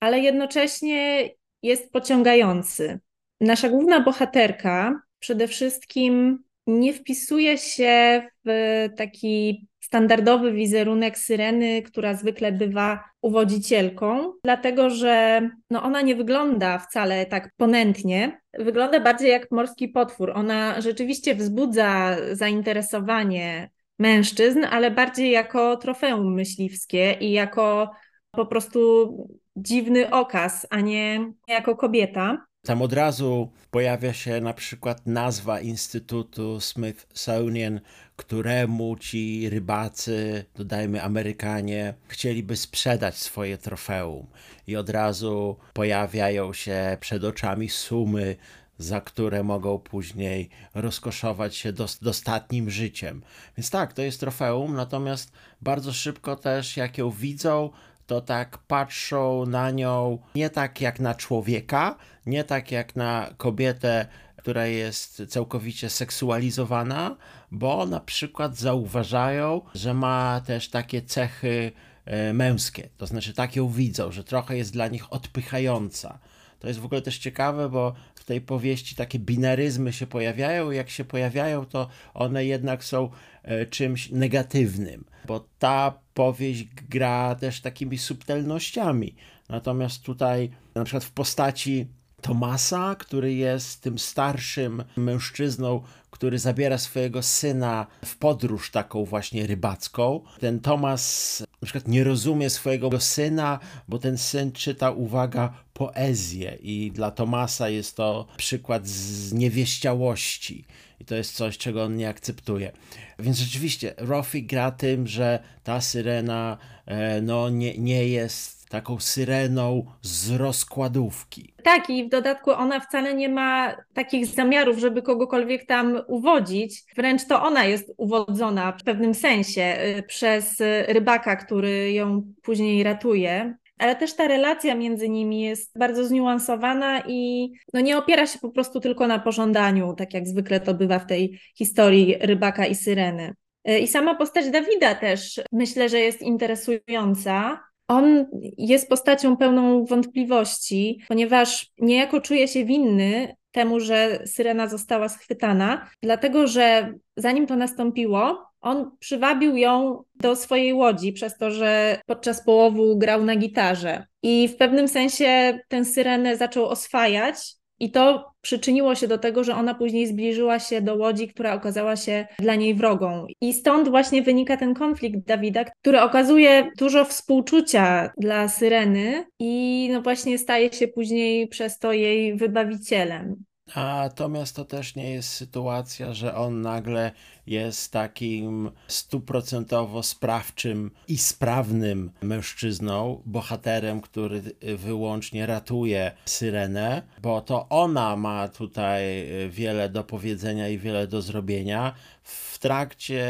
ale jednocześnie jest pociągający. Nasza główna bohaterka przede wszystkim nie wpisuje się w taki standardowy wizerunek syreny, która zwykle bywa uwodzicielką, dlatego że no ona nie wygląda wcale tak ponętnie. Wygląda bardziej jak morski potwór. Ona rzeczywiście wzbudza zainteresowanie mężczyzn, ale bardziej jako trofeum myśliwskie i jako po prostu dziwny okaz, a nie jako kobieta. Tam od razu pojawia się na przykład nazwa Instytutu Smithsonian, któremu ci rybacy, dodajmy Amerykanie, chcieliby sprzedać swoje trofeum. I od razu pojawiają się przed oczami sumy, za które mogą później rozkoszować się dostatnim życiem. Więc tak, to jest trofeum, natomiast bardzo szybko też, jak ją widzą, to tak patrzą na nią nie tak jak na człowieka, nie tak jak na kobietę, która jest całkowicie seksualizowana, bo na przykład zauważają, że ma też takie cechy e, męskie, to znaczy tak ją widzą, że trochę jest dla nich odpychająca. To jest w ogóle też ciekawe, bo tej powieści takie binaryzmy się pojawiają, jak się pojawiają, to one jednak są e, czymś negatywnym, bo ta powieść gra też takimi subtelnościami. Natomiast tutaj, na przykład w postaci Tomasa, który jest tym starszym mężczyzną, który zabiera swojego syna w podróż taką właśnie rybacką. Ten Tomas na przykład nie rozumie swojego syna, bo ten syn czyta, uwaga, poezję i dla Tomasa jest to przykład z niewieściałości. I to jest coś, czego on nie akceptuje. Więc rzeczywiście, Rofi gra tym, że ta syrena e, no, nie, nie jest taką syreną z rozkładówki. Tak, i w dodatku ona wcale nie ma takich zamiarów, żeby kogokolwiek tam uwodzić. Wręcz to ona jest uwodzona w pewnym sensie y, przez rybaka, który ją później ratuje ale też ta relacja między nimi jest bardzo zniuansowana i no nie opiera się po prostu tylko na pożądaniu, tak jak zwykle to bywa w tej historii rybaka i syreny. Y, I sama postać Dawida też myślę, że jest interesująca, on jest postacią pełną wątpliwości, ponieważ niejako czuje się winny temu, że syrena została schwytana, dlatego że zanim to nastąpiło, on przywabił ją do swojej łodzi przez to, że podczas połowu grał na gitarze. I w pewnym sensie tę syrenę zaczął oswajać, i to przyczyniło się do tego, że ona później zbliżyła się do łodzi, która okazała się dla niej wrogą. I stąd właśnie wynika ten konflikt Dawida, który okazuje dużo współczucia dla Syreny i no właśnie staje się później przez to jej wybawicielem. Natomiast to też nie jest sytuacja, że on nagle jest takim stuprocentowo sprawczym i sprawnym mężczyzną, bohaterem, który wyłącznie ratuje Syrenę, bo to ona ma tutaj wiele do powiedzenia i wiele do zrobienia w trakcie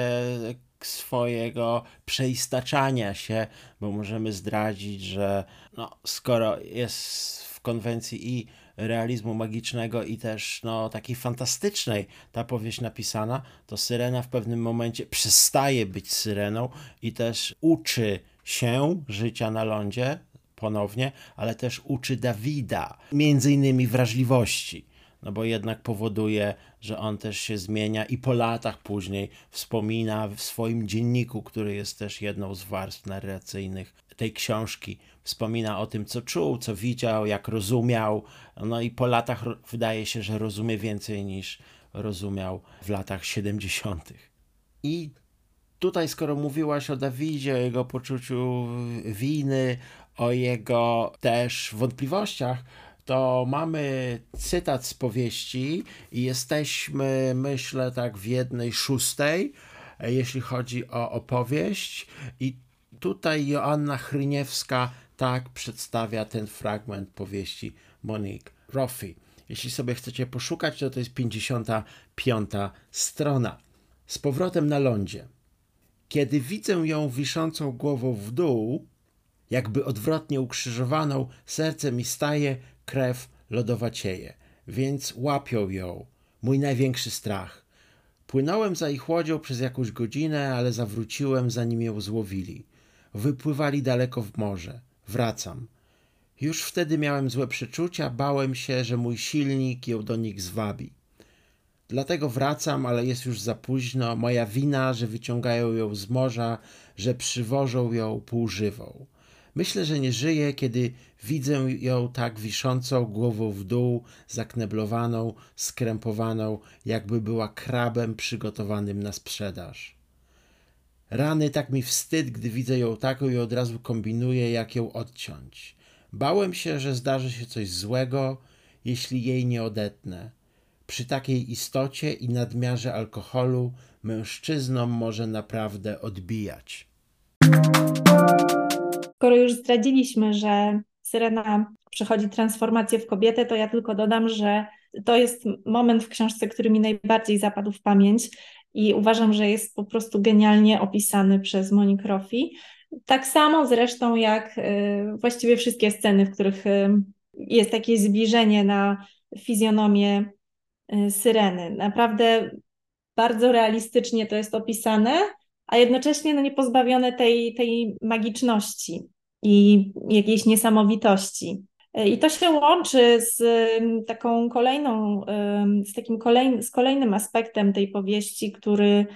swojego przeistaczania się, bo możemy zdradzić, że no, skoro jest w konwencji i realizmu magicznego i też no, takiej fantastycznej ta powieść napisana, to Syrena w pewnym momencie przestaje być Syreną i też uczy się życia na lądzie ponownie, ale też uczy Dawida, między innymi wrażliwości no bo jednak powoduje, że on też się zmienia i po latach później wspomina w swoim dzienniku, który jest też jedną z warstw narracyjnych tej książki, wspomina o tym, co czuł, co widział, jak rozumiał. No i po latach wydaje się, że rozumie więcej niż rozumiał w latach 70. I tutaj, skoro mówiłaś o Dawidzie, o jego poczuciu winy, o jego też wątpliwościach, to mamy cytat z powieści i jesteśmy, myślę, tak w jednej szóstej, jeśli chodzi o opowieść. I tutaj Joanna Chryniewska tak przedstawia ten fragment powieści Monique Roffey. Jeśli sobie chcecie poszukać, to to jest 55 strona. Z powrotem na lądzie. Kiedy widzę ją wiszącą głową w dół, Jakby odwrotnie ukrzyżowaną, serce mi staje, krew lodowacieje. Więc łapią ją. Mój największy strach. Płynąłem za ich łodzią przez jakąś godzinę, ale zawróciłem, zanim ją złowili. Wypływali daleko w morze. Wracam. Już wtedy miałem złe przeczucia, bałem się, że mój silnik ją do nich zwabi. Dlatego wracam, ale jest już za późno. Moja wina, że wyciągają ją z morza, że przywożą ją półżywą. Myślę, że nie żyje, kiedy widzę ją tak wiszącą głową w dół, zakneblowaną, skrępowaną, jakby była krabem przygotowanym na sprzedaż. Rany, tak mi wstyd, gdy widzę ją taką i od razu kombinuję, jak ją odciąć. Bałem się, że zdarzy się coś złego, jeśli jej nie odetnę. Przy takiej istocie i nadmiarze alkoholu mężczyznom może naprawdę odbijać. Skoro już zdradziliśmy, że Syrena przechodzi transformację w kobietę, to ja tylko dodam, że to jest moment w książce, który mi najbardziej zapadł w pamięć i uważam, że jest po prostu genialnie opisany przez Monique Roffey. Tak samo zresztą jak y, właściwie wszystkie sceny, w których y, jest takie zbliżenie na fizjonomię y, Syreny. Naprawdę bardzo realistycznie to jest opisane, a jednocześnie no, nie pozbawione tej, tej magiczności i jakiejś niesamowitości. I to się łączy z taką kolejną, z takim kolejn, z kolejnym aspektem tej powieści, który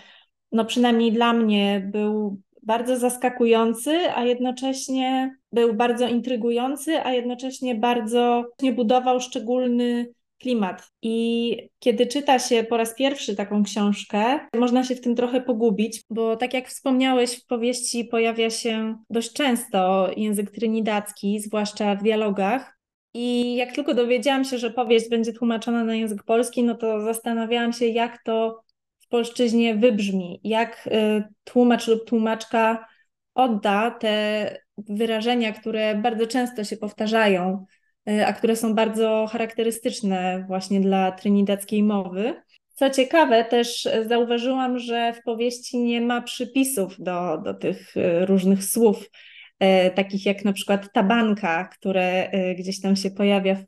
no przynajmniej dla mnie był bardzo zaskakujący, a jednocześnie był bardzo intrygujący, a jednocześnie bardzo nie budował szczególny klimat. I kiedy czyta się po raz pierwszy taką książkę, można się w tym trochę pogubić, bo tak jak wspomniałeś, w powieści pojawia się dość często język trinidacki, zwłaszcza w dialogach. I jak tylko dowiedziałam się, że powieść będzie tłumaczona na język polski, no to zastanawiałam się, jak to w polszczyźnie wybrzmi, jak y, tłumacz lub tłumaczka odda te wyrażenia, które bardzo często się powtarzają a które są bardzo charakterystyczne właśnie dla trinidadzkiej mowy. Co ciekawe, też zauważyłam, że w powieści nie ma przypisów do, do tych e, różnych słów, e, takich jak na przykład tabanka, które gdzieś tam się pojawia w,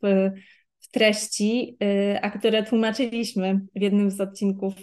w treści, a które tłumaczyliśmy w jednym z odcinków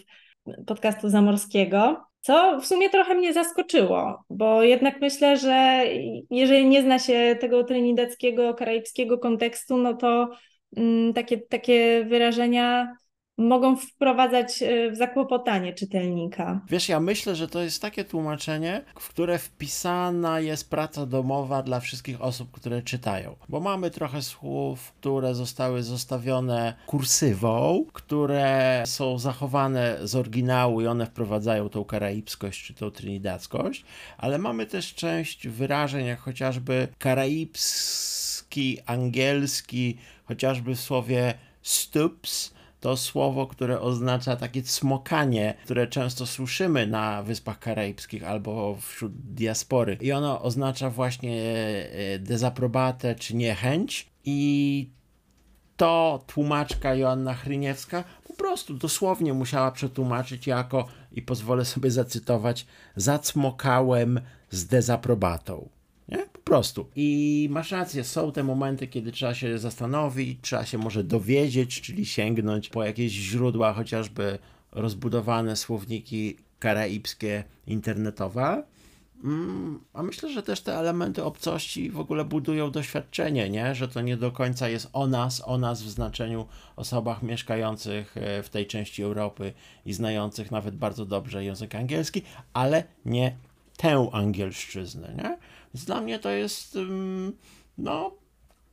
podcastu zamorskiego. Co w sumie trochę mnie zaskoczyło, bo jednak myślę, że jeżeli nie zna się tego trinidadzkiego, karaibskiego kontekstu, no to mm, takie, takie wyrażenia mogą wprowadzać e, w zakłopotanie czytelnika. Wiesz, ja myślę, że to jest takie tłumaczenie, w które wpisana jest praca domowa dla wszystkich osób, które czytają. Bo mamy trochę słów, które zostały zostawione kursywą, które są zachowane z oryginału i one wprowadzają tą karaibskość czy tą trinidadzkość, ale mamy też część wyrażeń, jak chociażby karaibski, angielski, chociażby w słowie stoops, to słowo, które oznacza takie cmokanie, które często słyszymy na Wyspach Karaibskich albo wśród diaspory. I ono oznacza właśnie e, dezaprobatę czy niechęć. I to tłumaczka Joanna Chryniewska po prostu dosłownie musiała przetłumaczyć jako, i pozwolę sobie zacytować, zacmokałem z dezaprobatą. Prostu. I masz rację, są te momenty, kiedy trzeba się zastanowić, trzeba się może dowiedzieć, czyli sięgnąć po jakieś źródła, chociażby rozbudowane słowniki karaibskie, internetowe. Mm, a myślę, że też te elementy obcości w ogóle budują doświadczenie, nie? że to nie do końca jest o nas, o nas w znaczeniu osobach mieszkających e, w tej części Europy i znających nawet bardzo dobrze język angielski, ale nie tę angielszczyznę. Nie? Dla mnie to jest no,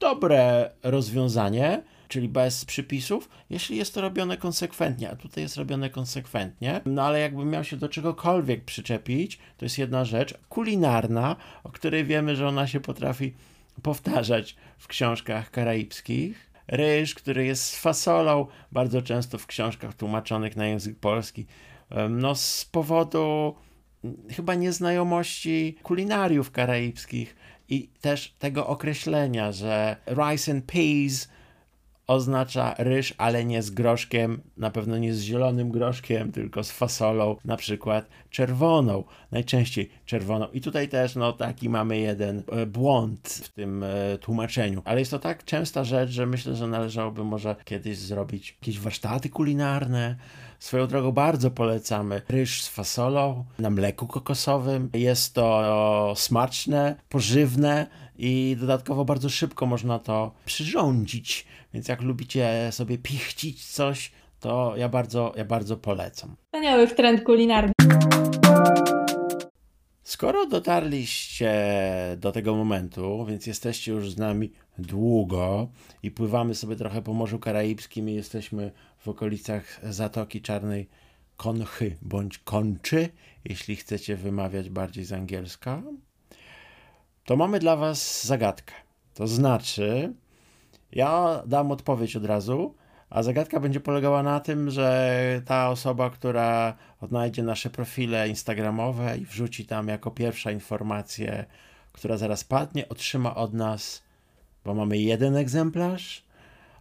dobre rozwiązanie, czyli bez przypisów, jeśli jest to robione konsekwentnie, a tutaj jest robione konsekwentnie, no ale jakbym miał się do czegokolwiek przyczepić, to jest jedna rzecz kulinarna, o której wiemy, że ona się potrafi powtarzać w książkach karaibskich. Ryż, który jest z fasolą, bardzo często w książkach tłumaczonych na język polski, no z powodu chyba nieznajomości kulinariów karaibskich i też tego określenia, że rice and peas oznacza ryż, ale nie z groszkiem, na pewno nie z zielonym groszkiem, tylko z fasolą, na przykład czerwoną, najczęściej czerwoną. I tutaj też, no taki mamy jeden e, błąd w tym e, tłumaczeniu, ale jest to tak częsta rzecz, że myślę, że należałoby może kiedyś zrobić jakieś warsztaty kulinarne. Swoją drogą bardzo polecamy ryż z fasolą na mleku kokosowym. Jest to smaczne, pożywne i dodatkowo bardzo szybko można to przyrządzić. Więc jak lubicie sobie pichcić coś, to ja bardzo, ja bardzo polecam. Wspaniały trend kulinarny. Skoro dotarliście do tego momentu, więc jesteście już z nami długo i pływamy sobie trochę po Morzu Karaibskim i jesteśmy w okolicach Zatoki Czarnej Konchy bądź Konczy, jeśli chcecie wymawiać bardziej z angielska, to mamy dla Was zagadkę. To znaczy, ja dam odpowiedź od razu, a zagadka będzie polegała na tym, że ta osoba, która odnajdzie nasze profile instagramowe i wrzuci tam jako pierwsza informację, która zaraz padnie, otrzyma od nas, bo mamy jeden egzemplarz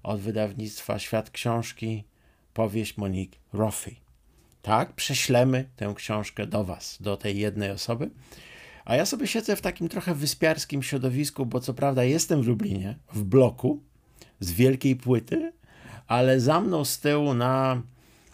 od wydawnictwa Świat Książki, powieść Monique Roffey. Tak, prześlemy tę książkę do Was, do tej jednej osoby. A ja sobie siedzę w takim trochę wyspiarskim środowisku, bo co prawda jestem w Lublinie, w bloku z wielkiej płyty, ale za mną z tyłu na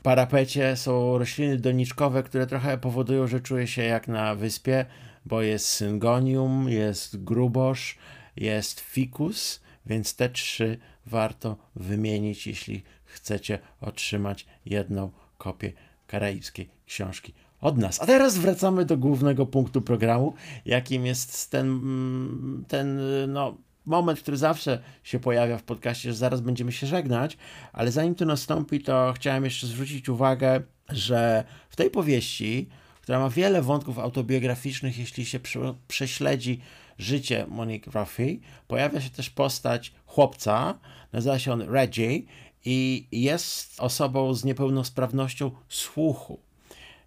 parapecie są rośliny doniczkowe, które trochę powodują, że czuję się jak na wyspie, bo jest syngonium, jest grubosz, jest fikus, więc te trzy warto wymienić, jeśli chcecie otrzymać jedną kopię karaibskiej książki od nas. A teraz wracamy do głównego punktu programu, jakim jest ten, mm, ten no, moment, który zawsze się pojawia w podcaście, że zaraz będziemy się żegnać, ale zanim to nastąpi, to chciałem jeszcze zwrócić uwagę, że w tej powieści, która ma wiele wątków autobiograficznych, jeśli się prześledzi życie Monique Ruffy, pojawia się też postać chłopca, nazywa się on Reggie i jest osobą z niepełnosprawnością słuchu.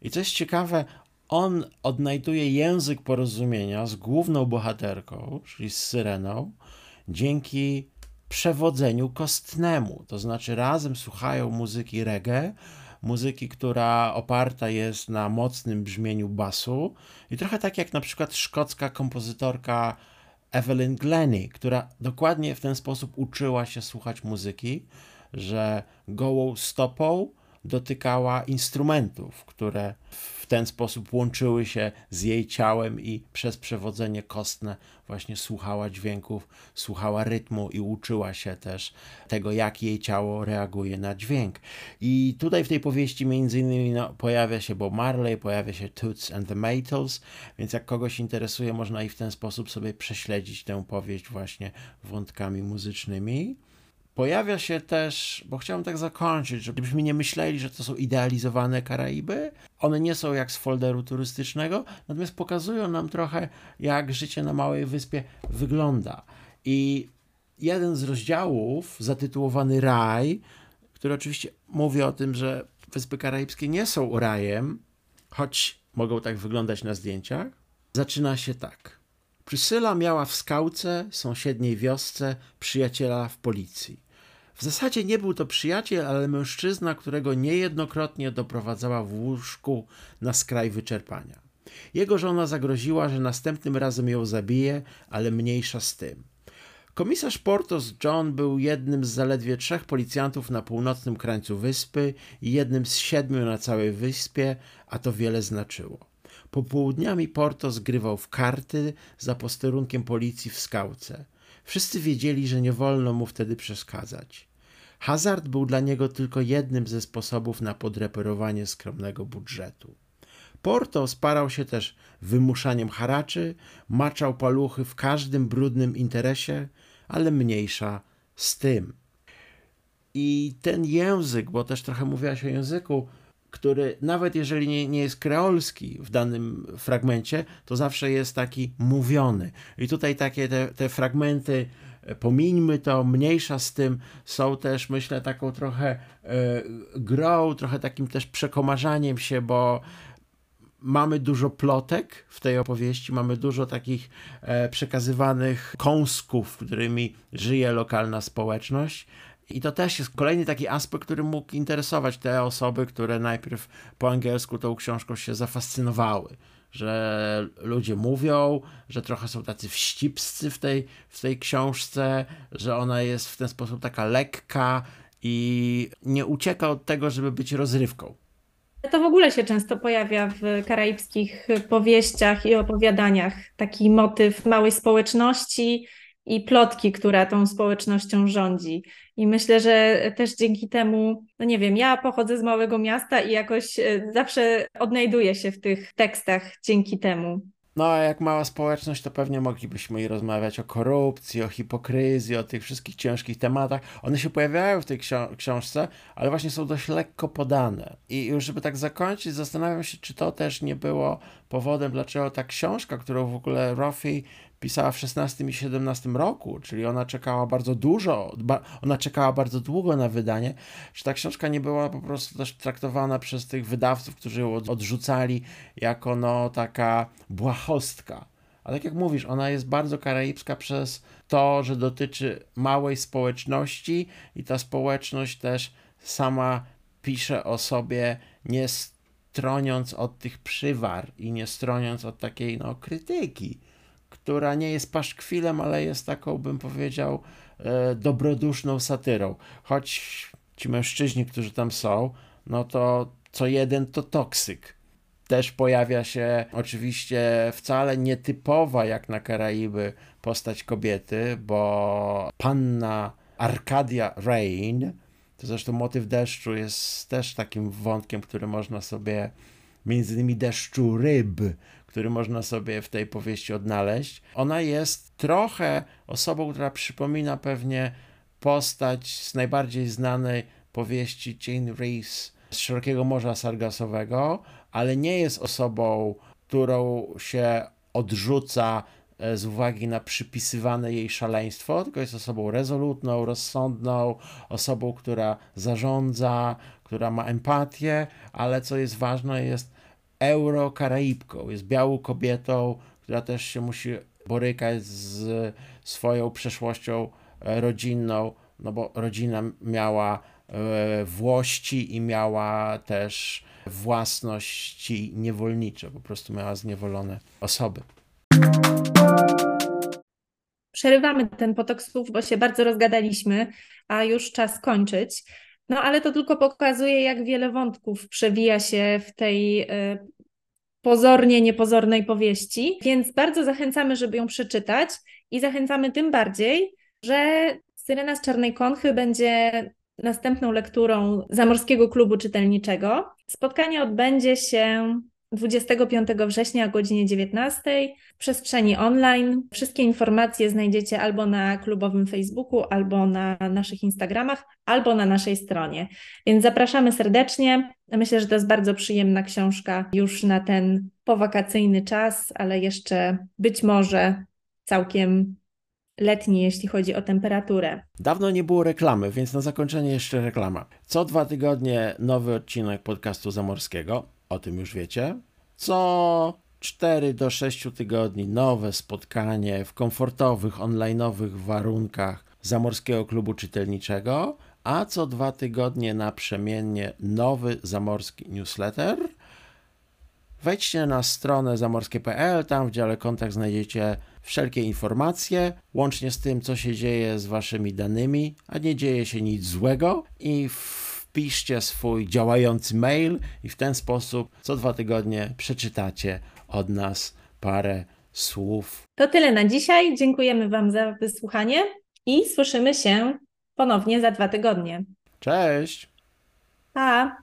I co jest ciekawe, on odnajduje język porozumienia z główną bohaterką, czyli z Syreną, dzięki przewodzeniu kostnemu. To znaczy, razem słuchają muzyki reggae, muzyki, która oparta jest na mocnym brzmieniu basu, i trochę tak jak na przykład szkocka kompozytorka Evelyn Glennie, która dokładnie w ten sposób uczyła się słuchać muzyki, że gołą stopą dotykała instrumentów, które w ten sposób łączyły się z jej ciałem i przez przewodzenie kostne właśnie słuchała dźwięków, słuchała rytmu i uczyła się też tego, jak jej ciało reaguje na dźwięk. I tutaj w tej powieści między innymi no, pojawia się Bob Marley, pojawia się Toots and the Maytals, więc jak kogoś interesuje, można i w ten sposób sobie prześledzić tę powieść właśnie wątkami muzycznymi. Pojawia się też, bo chciałem tak zakończyć, żebyśmy nie myśleli, że to są idealizowane Karaiby. One nie są jak z folderu turystycznego, natomiast pokazują nam trochę, jak życie na małej wyspie wygląda. I jeden z rozdziałów, zatytułowany Raj, który oczywiście mówi o tym, że Wyspy Karaibskie nie są rajem, choć mogą tak wyglądać na zdjęciach, zaczyna się tak. Przysyla miała w skałce, sąsiedniej wiosce, przyjaciela w policji. W zasadzie nie był to przyjaciel, ale mężczyzna, którego niejednokrotnie doprowadzała w łóżku na skraj wyczerpania. Jego żona zagroziła, że następnym razem ją zabije, ale mniejsza z tym. Komisarz Portos John był jednym z zaledwie trzech policjantów na północnym krańcu wyspy i jednym z siedmiu na całej wyspie, a to wiele znaczyło. Popołudniami Portos grywał w karty za posterunkiem policji w skałce. Wszyscy wiedzieli, że nie wolno mu wtedy przeszkadzać. Hazard był dla niego tylko jednym ze sposobów na podreperowanie skromnego budżetu. Porto sparał się też wymuszaniem haraczy, maczał paluchy w każdym brudnym interesie, ale mniejsza z tym. I ten język, bo też trochę mówiłaś o języku, który nawet jeżeli nie, nie jest kreolski w danym fragmencie, to zawsze jest taki mówiony. I tutaj takie te, te fragmenty, e, pomińmy to, mniejsza z tym, są też myślę taką trochę e, grą, trochę takim też przekomarzaniem się, bo mamy dużo plotek w tej opowieści, mamy dużo takich e, przekazywanych kąsków, którymi żyje lokalna społeczność I to też jest kolejny taki aspekt, który mógł interesować te osoby, które najpierw po angielsku tą książką się zafascynowały. Że ludzie mówią, że trochę są tacy wścibscy w tej, w tej książce, że ona jest w ten sposób taka lekka i nie ucieka od tego, żeby być rozrywką. To w ogóle się często pojawia w karaibskich powieściach i opowiadaniach. Taki motyw małej społeczności i plotki, która tą społecznością rządzi. I myślę, że też dzięki temu, no nie wiem, ja pochodzę z małego miasta i jakoś e, zawsze odnajduję się w tych tekstach dzięki temu. No, a jak mała społeczność, to pewnie moglibyśmy i rozmawiać o korupcji, o hipokryzji, o tych wszystkich ciężkich tematach. One się pojawiają w tej ksi- książce, ale właśnie są dość lekko podane. I już, żeby tak zakończyć, zastanawiam się, czy to też nie było powodem, dlaczego ta książka, którą w ogóle Rofi pisała w 16 i 17 roku, czyli ona czekała bardzo dużo, ona czekała bardzo długo na wydanie, że ta książka nie była po prostu też traktowana przez tych wydawców, którzy ją odrzucali jako no taka błahostka. A tak jak mówisz, ona jest bardzo karaibska przez to, że dotyczy małej społeczności i ta społeczność też sama pisze o sobie nie stroniąc od tych przywar i nie stroniąc od takiej no krytyki która nie jest paszkwilem, ale jest taką, bym powiedział, e, dobroduszną satyrą. Choć ci mężczyźni, którzy tam są, no to co jeden to toksyk. Też pojawia się oczywiście wcale nietypowa jak na Karaiby postać kobiety, bo panna Arcadia Rain, to zresztą motyw deszczu jest też takim wątkiem, który można sobie między innymi deszczu ryb, który można sobie w tej powieści odnaleźć. Ona jest trochę osobą, która przypomina pewnie postać z najbardziej znanej powieści Jane Reese z Szerokiego Morza Sargasowego, ale nie jest osobą, którą się odrzuca e, z uwagi na przypisywane jej szaleństwo, tylko jest osobą rezolutną, rozsądną, osobą, która zarządza, która ma empatię, ale co jest ważne, jest euro-karaibką, jest białą kobietą, która też się musi borykać z swoją przeszłością e, rodzinną, no bo rodzina miała e, włości i miała też własności niewolnicze, po prostu miała zniewolone osoby. Przerywamy ten potok słów, bo się bardzo rozgadaliśmy, a już czas kończyć. No ale to tylko pokazuje, jak wiele wątków przewija się w tej y, pozornie niepozornej powieści, więc bardzo zachęcamy, żeby ją przeczytać i zachęcamy tym bardziej, że Syrena z Czarnej Konchy będzie następną lekturą Zamorskiego Klubu Czytelniczego. Spotkanie odbędzie się 25 września o godzinie 19 w przestrzeni online. Wszystkie informacje znajdziecie albo na klubowym Facebooku, albo na naszych Instagramach, albo na naszej stronie. Więc zapraszamy serdecznie. Myślę, że to jest bardzo przyjemna książka już na ten powakacyjny czas, ale jeszcze być może całkiem letni, jeśli chodzi o temperaturę. Dawno nie było reklamy, więc na zakończenie jeszcze reklama. Co dwa tygodnie nowy odcinek podcastu zamorskiego o tym już wiecie. Co 4 do 6 tygodni nowe spotkanie w komfortowych, online'owych warunkach Zamorskiego Klubu Czytelniczego, a co dwa tygodnie naprzemiennie nowy zamorski newsletter. Wejdźcie na stronę zamorskie.pl, tam w dziale kontakt znajdziecie wszelkie informacje, łącznie z tym, co się dzieje z waszymi danymi, a nie dzieje się nic złego i w wpiszcie swój działający mail i w ten sposób co dwa tygodnie przeczytacie od nas parę słów. To tyle na dzisiaj. Dziękujemy Wam za wysłuchanie i słyszymy się ponownie za dwa tygodnie. Cześć! Pa!